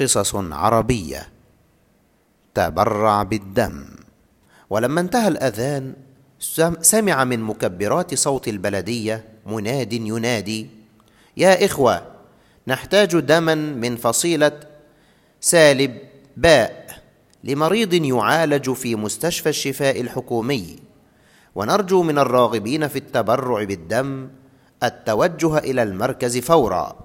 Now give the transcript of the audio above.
قصص عربية. تبرع بالدم. ولما انتهى الأذان سمع من مكبرات صوت البلدية مناد ينادي يا إخوة نحتاج دما من فصيلة سالب باء لمريض يعالج في مستشفى الشفاء الحكومي. ونرجو من الراغبين في التبرع بالدم التوجه إلى المركز فورا.